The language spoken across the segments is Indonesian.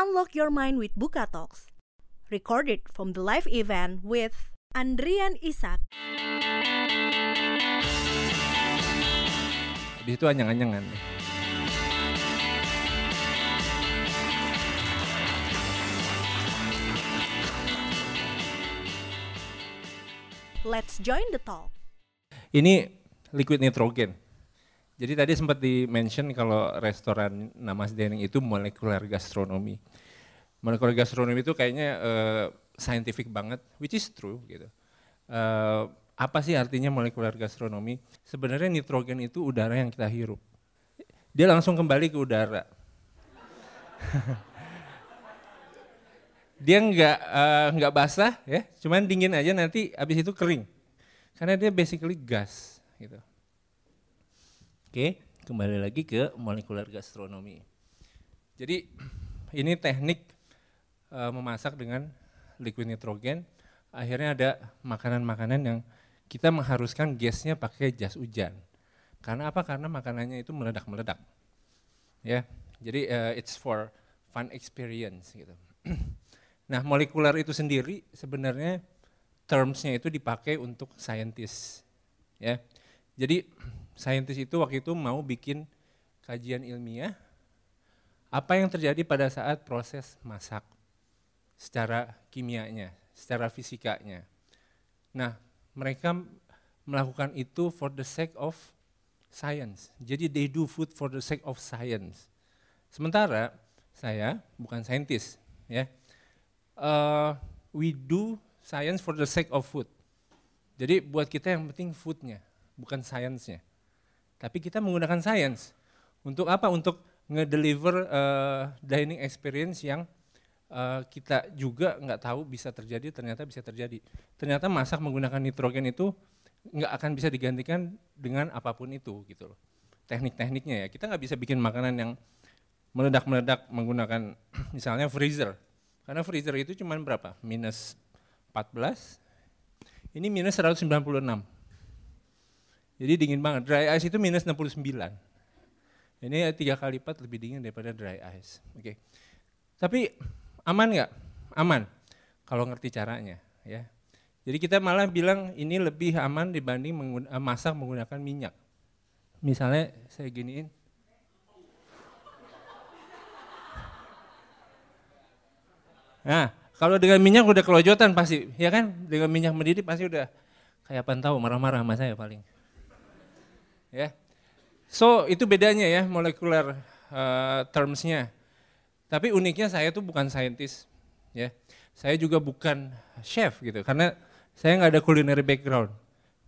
Unlock your mind with Buka Talks. Recorded from the live event with Andrian Isak. Habis itu anyang-anyangan. Let's join the talk. Ini liquid nitrogen. Jadi tadi sempat di-mention kalau restoran Namas Dining itu molekular gastronomi. Molekular gastronomi itu kayaknya uh, scientific banget, which is true gitu. Uh, apa sih artinya molekular gastronomi? Sebenarnya nitrogen itu udara yang kita hirup. Dia langsung kembali ke udara. dia nggak uh, nggak basah ya, cuman dingin aja nanti habis itu kering. Karena dia basically gas gitu. Oke, kembali lagi ke molekular gastronomi. Jadi ini teknik uh, memasak dengan liquid nitrogen. Akhirnya ada makanan-makanan yang kita mengharuskan gasnya pakai jas hujan. Karena apa? Karena makanannya itu meledak-meledak. Ya, jadi uh, it's for fun experience gitu. nah, molekular itu sendiri sebenarnya termsnya itu dipakai untuk scientist. Ya, jadi saintis itu waktu itu mau bikin kajian ilmiah apa yang terjadi pada saat proses masak secara kimianya, secara fisikanya. Nah, mereka melakukan itu for the sake of science. Jadi they do food for the sake of science. Sementara saya bukan saintis, ya. Uh, we do science for the sake of food. Jadi buat kita yang penting foodnya, bukan science-nya. Tapi kita menggunakan science. Untuk apa? Untuk ngedeliver uh, dining experience yang uh, kita juga nggak tahu bisa terjadi, ternyata bisa terjadi. Ternyata masak menggunakan nitrogen itu nggak akan bisa digantikan dengan apa pun itu gitu loh. Teknik-tekniknya ya, kita nggak bisa bikin makanan yang meledak-meledak menggunakan misalnya freezer. Karena freezer itu cuma berapa? Minus 14, ini minus 196. Jadi dingin banget. Dry ice itu minus 69. Ini tiga kali lipat lebih dingin daripada dry ice. Oke. Okay. Tapi aman nggak? Aman. Kalau ngerti caranya, ya. Jadi kita malah bilang ini lebih aman dibanding menggun eh, masak menggunakan minyak. Misalnya saya giniin. Nah, kalau dengan minyak udah kelojotan pasti, ya kan? Dengan minyak mendidih pasti udah kayak tahu marah-marah sama saya paling ya. So itu bedanya ya molekular uh, termsnya. Tapi uniknya saya tuh bukan saintis, ya. Saya juga bukan chef gitu, karena saya nggak ada culinary background.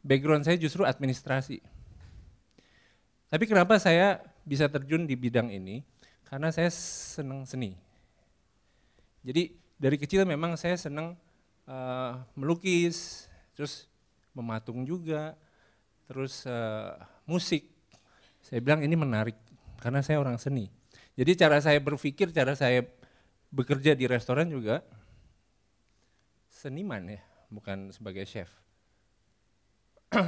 Background saya justru administrasi. Tapi kenapa saya bisa terjun di bidang ini? Karena saya senang seni. Jadi dari kecil memang saya senang uh, melukis, terus mematung juga, terus uh, musik. Saya bilang ini menarik karena saya orang seni. Jadi cara saya berpikir, cara saya bekerja di restoran juga seniman ya, bukan sebagai chef.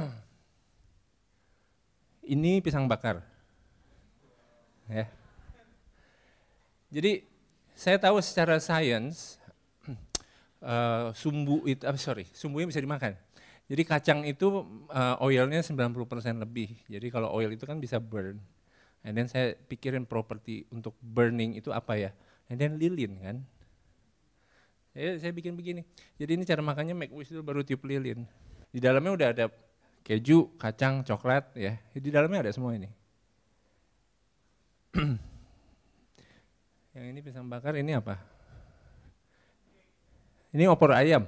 ini pisang bakar. Ya. Jadi saya tahu secara sains uh, sumbu itu, uh, sorry, sumbunya bisa dimakan. Jadi kacang itu uh, oilnya 90% lebih. Jadi kalau oil itu kan bisa burn. And then saya pikirin properti untuk burning itu apa ya? And then lilin kan. Saya, saya bikin begini. Jadi ini cara makannya make wish itu baru tiup lilin. Di dalamnya udah ada keju, kacang, coklat ya. Di dalamnya ada semua ini. Yang ini pisang bakar ini apa? Ini opor ayam.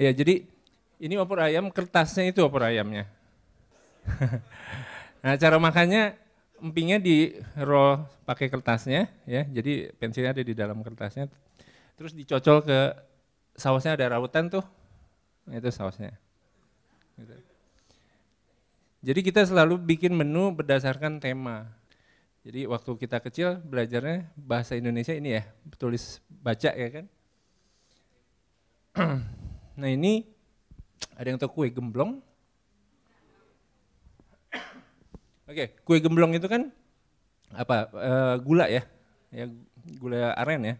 Ya, jadi ini opor ayam, kertasnya itu opor ayamnya. nah, cara makannya empingnya di roll pakai kertasnya ya. Jadi pensilnya ada di dalam kertasnya. Terus dicocol ke sausnya ada rautan tuh. Nah, itu sausnya. Gitu. Jadi kita selalu bikin menu berdasarkan tema. Jadi waktu kita kecil belajarnya bahasa Indonesia ini ya, tulis baca ya kan. Nah ini ada yang tahu kue gemblong? Oke, kue gemblong itu kan apa uh, gula ya, ya gula aren ya.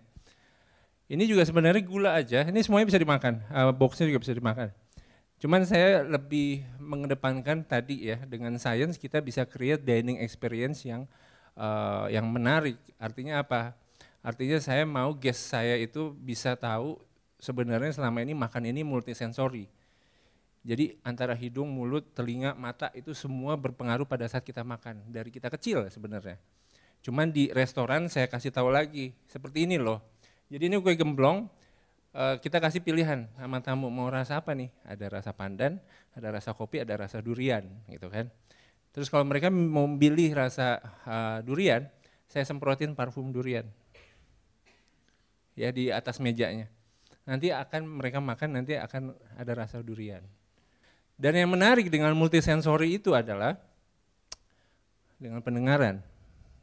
Ini juga sebenarnya gula aja. Ini semuanya bisa dimakan. Uh, boxnya juga bisa dimakan. Cuman saya lebih mengedepankan tadi ya dengan sains kita bisa create dining experience yang uh, yang menarik. Artinya apa? Artinya saya mau guest saya itu bisa tahu sebenarnya selama ini makan ini multisensori jadi antara hidung, mulut, telinga, mata itu semua berpengaruh pada saat kita makan dari kita kecil sebenarnya. Cuman di restoran saya kasih tahu lagi seperti ini loh. Jadi ini kue gemblong eh, kita kasih pilihan sama tamu mau rasa apa nih? Ada rasa pandan, ada rasa kopi, ada rasa durian gitu kan. Terus kalau mereka mau pilih rasa uh, durian, saya semprotin parfum durian. Ya di atas mejanya. Nanti akan mereka makan nanti akan ada rasa durian. Dan yang menarik dengan multisensori itu adalah dengan pendengaran.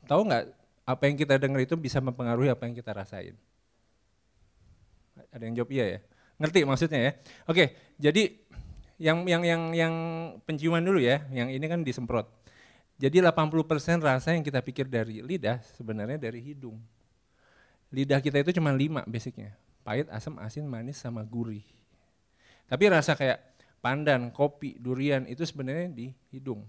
Tahu nggak apa yang kita dengar itu bisa mempengaruhi apa yang kita rasain? Ada yang jawab iya ya? Ngerti maksudnya ya? Oke, jadi yang yang yang yang penciuman dulu ya, yang ini kan disemprot. Jadi 80% rasa yang kita pikir dari lidah sebenarnya dari hidung. Lidah kita itu cuma lima basicnya, pahit, asam, asin, manis, sama gurih. Tapi rasa kayak pandan, kopi, durian itu sebenarnya di hidung.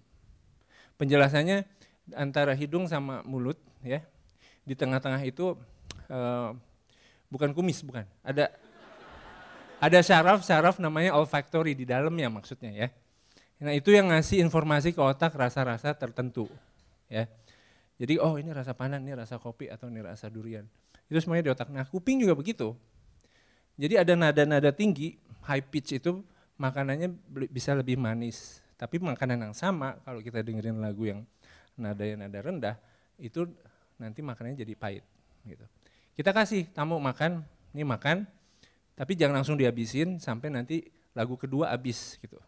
Penjelasannya antara hidung sama mulut ya. Di tengah-tengah itu uh, bukan kumis, bukan. Ada ada saraf-saraf namanya olfactory di dalamnya maksudnya ya. Nah itu yang ngasih informasi ke otak rasa-rasa tertentu ya. Jadi oh ini rasa pandan, ini rasa kopi atau ini rasa durian. Itu semuanya di otak. Nah kuping juga begitu. Jadi ada nada-nada tinggi, high pitch itu makanannya bisa lebih manis. Tapi makanan yang sama kalau kita dengerin lagu yang nada yang nada rendah itu nanti makanannya jadi pahit gitu. Kita kasih tamu makan, ini makan, tapi jangan langsung dihabisin sampai nanti lagu kedua habis gitu.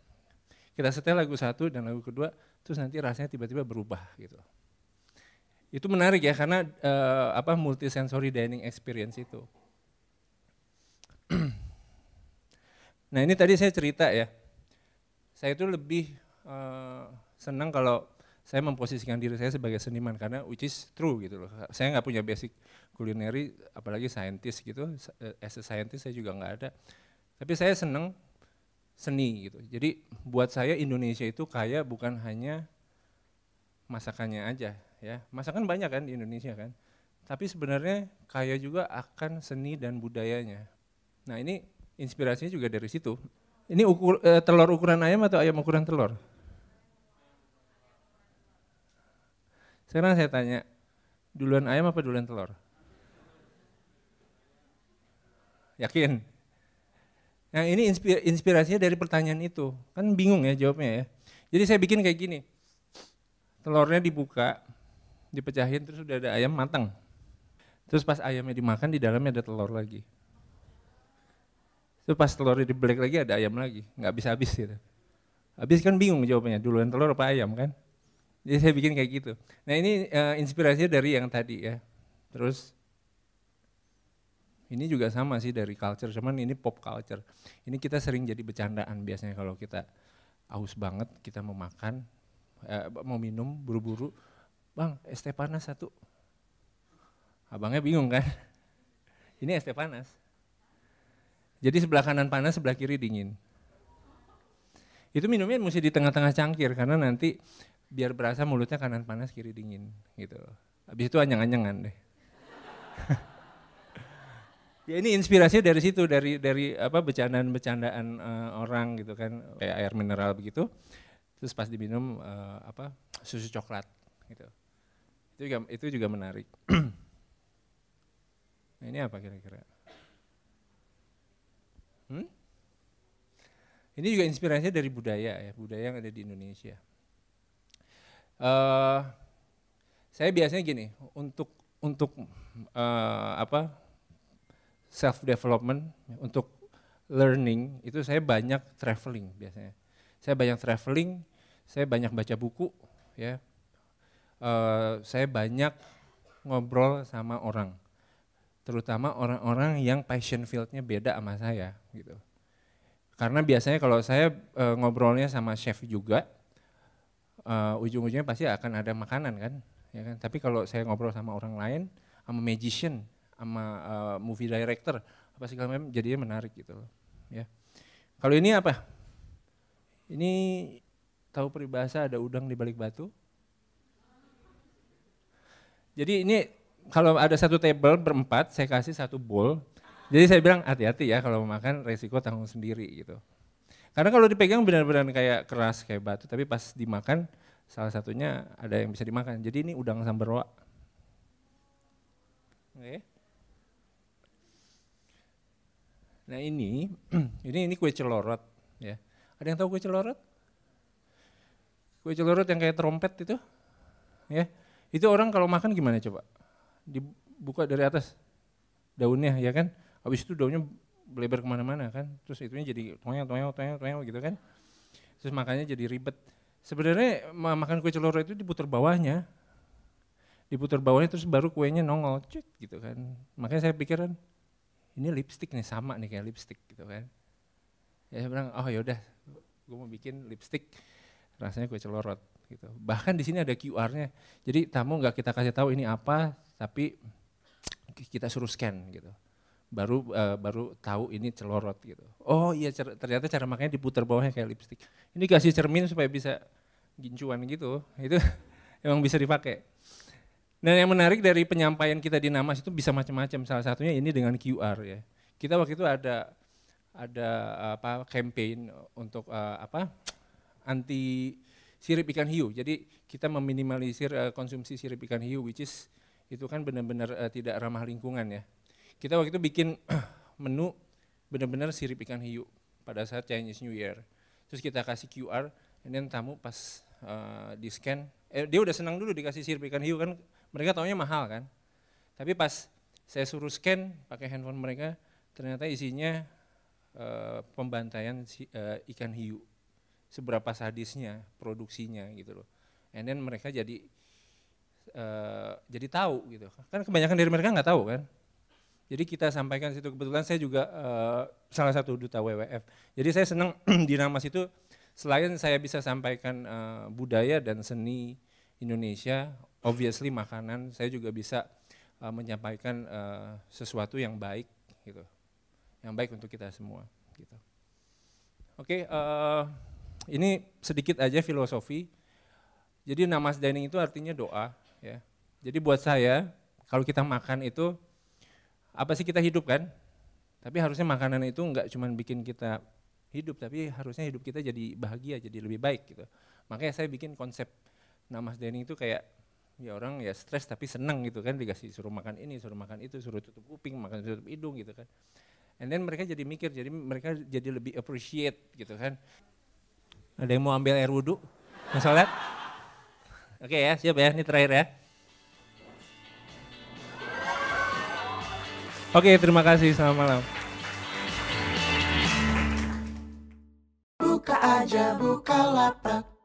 Kita setel lagu satu dan lagu kedua, terus nanti rasanya tiba-tiba berubah gitu. Itu menarik ya karena uh, apa multisensory dining experience itu. Nah ini tadi saya cerita ya, saya itu lebih uh, senang kalau saya memposisikan diri saya sebagai seniman karena which is true gitu loh. Saya nggak punya basic kulineri, apalagi saintis gitu. As a scientist saya juga nggak ada. Tapi saya senang seni gitu. Jadi buat saya Indonesia itu kaya bukan hanya masakannya aja ya. Masakan banyak kan di Indonesia kan. Tapi sebenarnya kaya juga akan seni dan budayanya. Nah ini inspirasinya juga dari situ. Ini ukur, uh, telur ukuran ayam atau ayam ukuran telur? Sekarang saya tanya, duluan ayam apa duluan telur? Yakin? Nah ini inspirasinya dari pertanyaan itu. Kan bingung ya jawabnya ya. Jadi saya bikin kayak gini. Telurnya dibuka, dipecahin terus udah ada ayam matang. Terus pas ayamnya dimakan di dalamnya ada telur lagi. Itu pas telurnya di black lagi ada ayam lagi, nggak bisa habis gitu. Habis kan bingung jawabannya, duluan telur apa ayam kan? Jadi saya bikin kayak gitu. Nah ini uh, inspirasinya dari yang tadi ya. Terus ini juga sama sih dari culture, cuman ini pop culture. Ini kita sering jadi bercandaan biasanya kalau kita aus banget, kita mau makan, eh, mau minum, buru-buru, bang es teh panas satu. Abangnya bingung kan? Ini es teh panas. Jadi sebelah kanan panas, sebelah kiri dingin. Itu minumnya mesti di tengah-tengah cangkir karena nanti biar berasa mulutnya kanan panas, kiri dingin gitu. Habis itu anyang-anyangan deh. ya ini inspirasinya dari situ dari dari apa bercandaan-bercandaan uh, orang gitu kan kayak air mineral begitu. Terus pas diminum uh, apa susu coklat gitu. Itu juga itu juga menarik. nah, ini apa kira-kira? Hmm? Ini juga inspirasinya dari budaya ya, budaya yang ada di Indonesia. Uh, saya biasanya gini, untuk untuk uh, apa self development, untuk learning itu saya banyak traveling biasanya. Saya banyak traveling, saya banyak baca buku, ya. Uh, saya banyak ngobrol sama orang terutama orang-orang yang passion fieldnya beda sama saya gitu. Karena biasanya kalau saya e, ngobrolnya sama chef juga, uh, ujung-ujungnya pasti akan ada makanan kan, ya kan. Tapi kalau saya ngobrol sama orang lain, sama magician, sama uh, movie director, apa segala macam, jadinya menarik gitu loh. Ya. Kalau ini apa? Ini tahu peribahasa ada udang di balik batu? Jadi ini kalau ada satu table berempat, saya kasih satu bowl. Jadi saya bilang hati-hati ya kalau makan resiko tanggung sendiri gitu. Karena kalau dipegang benar-benar kayak keras kayak batu, tapi pas dimakan salah satunya ada yang bisa dimakan. Jadi ini udang samberwa. Oke. Nah ini, ini ini kue celorot ya. Ada yang tahu kue celorot? Kue celorot yang kayak trompet itu, ya. Itu orang kalau makan gimana coba? Dibuka dari atas daunnya, ya kan? Habis itu daunnya lebar ke mana-mana kan, terus itunya jadi toyang, toyang, toyang, toyang gitu kan. Terus makannya jadi ribet. Sebenarnya makan kue celorot itu diputar bawahnya, diputar bawahnya terus baru kuenya nongol, cut gitu kan. Makanya saya pikiran ini lipstick nih sama nih kayak lipstick gitu kan. Ya saya bilang, oh yaudah, gue mau bikin lipstick rasanya kue celorot gitu. Bahkan di sini ada QR-nya. Jadi tamu nggak kita kasih tahu ini apa, tapi kita suruh scan gitu. Baru uh, baru tahu ini celorot gitu. Oh iya ternyata cara makanya diputar bawahnya kayak lipstick. Ini kasih cermin supaya bisa gincuan gitu. Itu emang bisa dipakai. Dan yang menarik dari penyampaian kita di Namas itu bisa macam-macam. Salah satunya ini dengan QR ya. Kita waktu itu ada ada apa campaign untuk uh, apa anti sirip ikan hiu. Jadi kita meminimalisir uh, konsumsi sirip ikan hiu, which is itu kan benar-benar uh, tidak ramah lingkungan ya. Kita waktu itu bikin menu benar-benar sirip ikan hiu pada saat Chinese New Year. Terus kita kasih QR, dan tamu pas uh, di scan, eh, dia udah senang dulu dikasih sirip ikan hiu kan, mereka taunya mahal kan. Tapi pas saya suruh scan pakai handphone mereka, ternyata isinya uh, pembantaian uh, ikan hiu seberapa sadisnya produksinya gitu loh. And mereka jadi uh, jadi tahu gitu. Kan kebanyakan dari mereka nggak tahu kan. Jadi kita sampaikan situ kebetulan saya juga uh, salah satu duta WWF. Jadi saya senang di Namas itu selain saya bisa sampaikan uh, budaya dan seni Indonesia, obviously makanan, saya juga bisa uh, menyampaikan uh, sesuatu yang baik gitu. Yang baik untuk kita semua gitu. Oke, okay, uh, ini sedikit aja filosofi. Jadi namas dining itu artinya doa, ya. Jadi buat saya, kalau kita makan itu apa sih kita hidup kan? Tapi harusnya makanan itu enggak cuma bikin kita hidup, tapi harusnya hidup kita jadi bahagia, jadi lebih baik gitu. Makanya saya bikin konsep namas dining itu kayak ya orang ya stres tapi seneng gitu kan dikasih suruh makan ini, suruh makan itu, suruh tutup kuping, makan tutup hidung gitu kan. And then mereka jadi mikir, jadi mereka jadi lebih appreciate gitu kan. Ada yang mau ambil air wudhu? Sholat? Oke ya, siap ya, ini terakhir ya. Oke, terima kasih, selamat malam. Buka aja, buka lapak.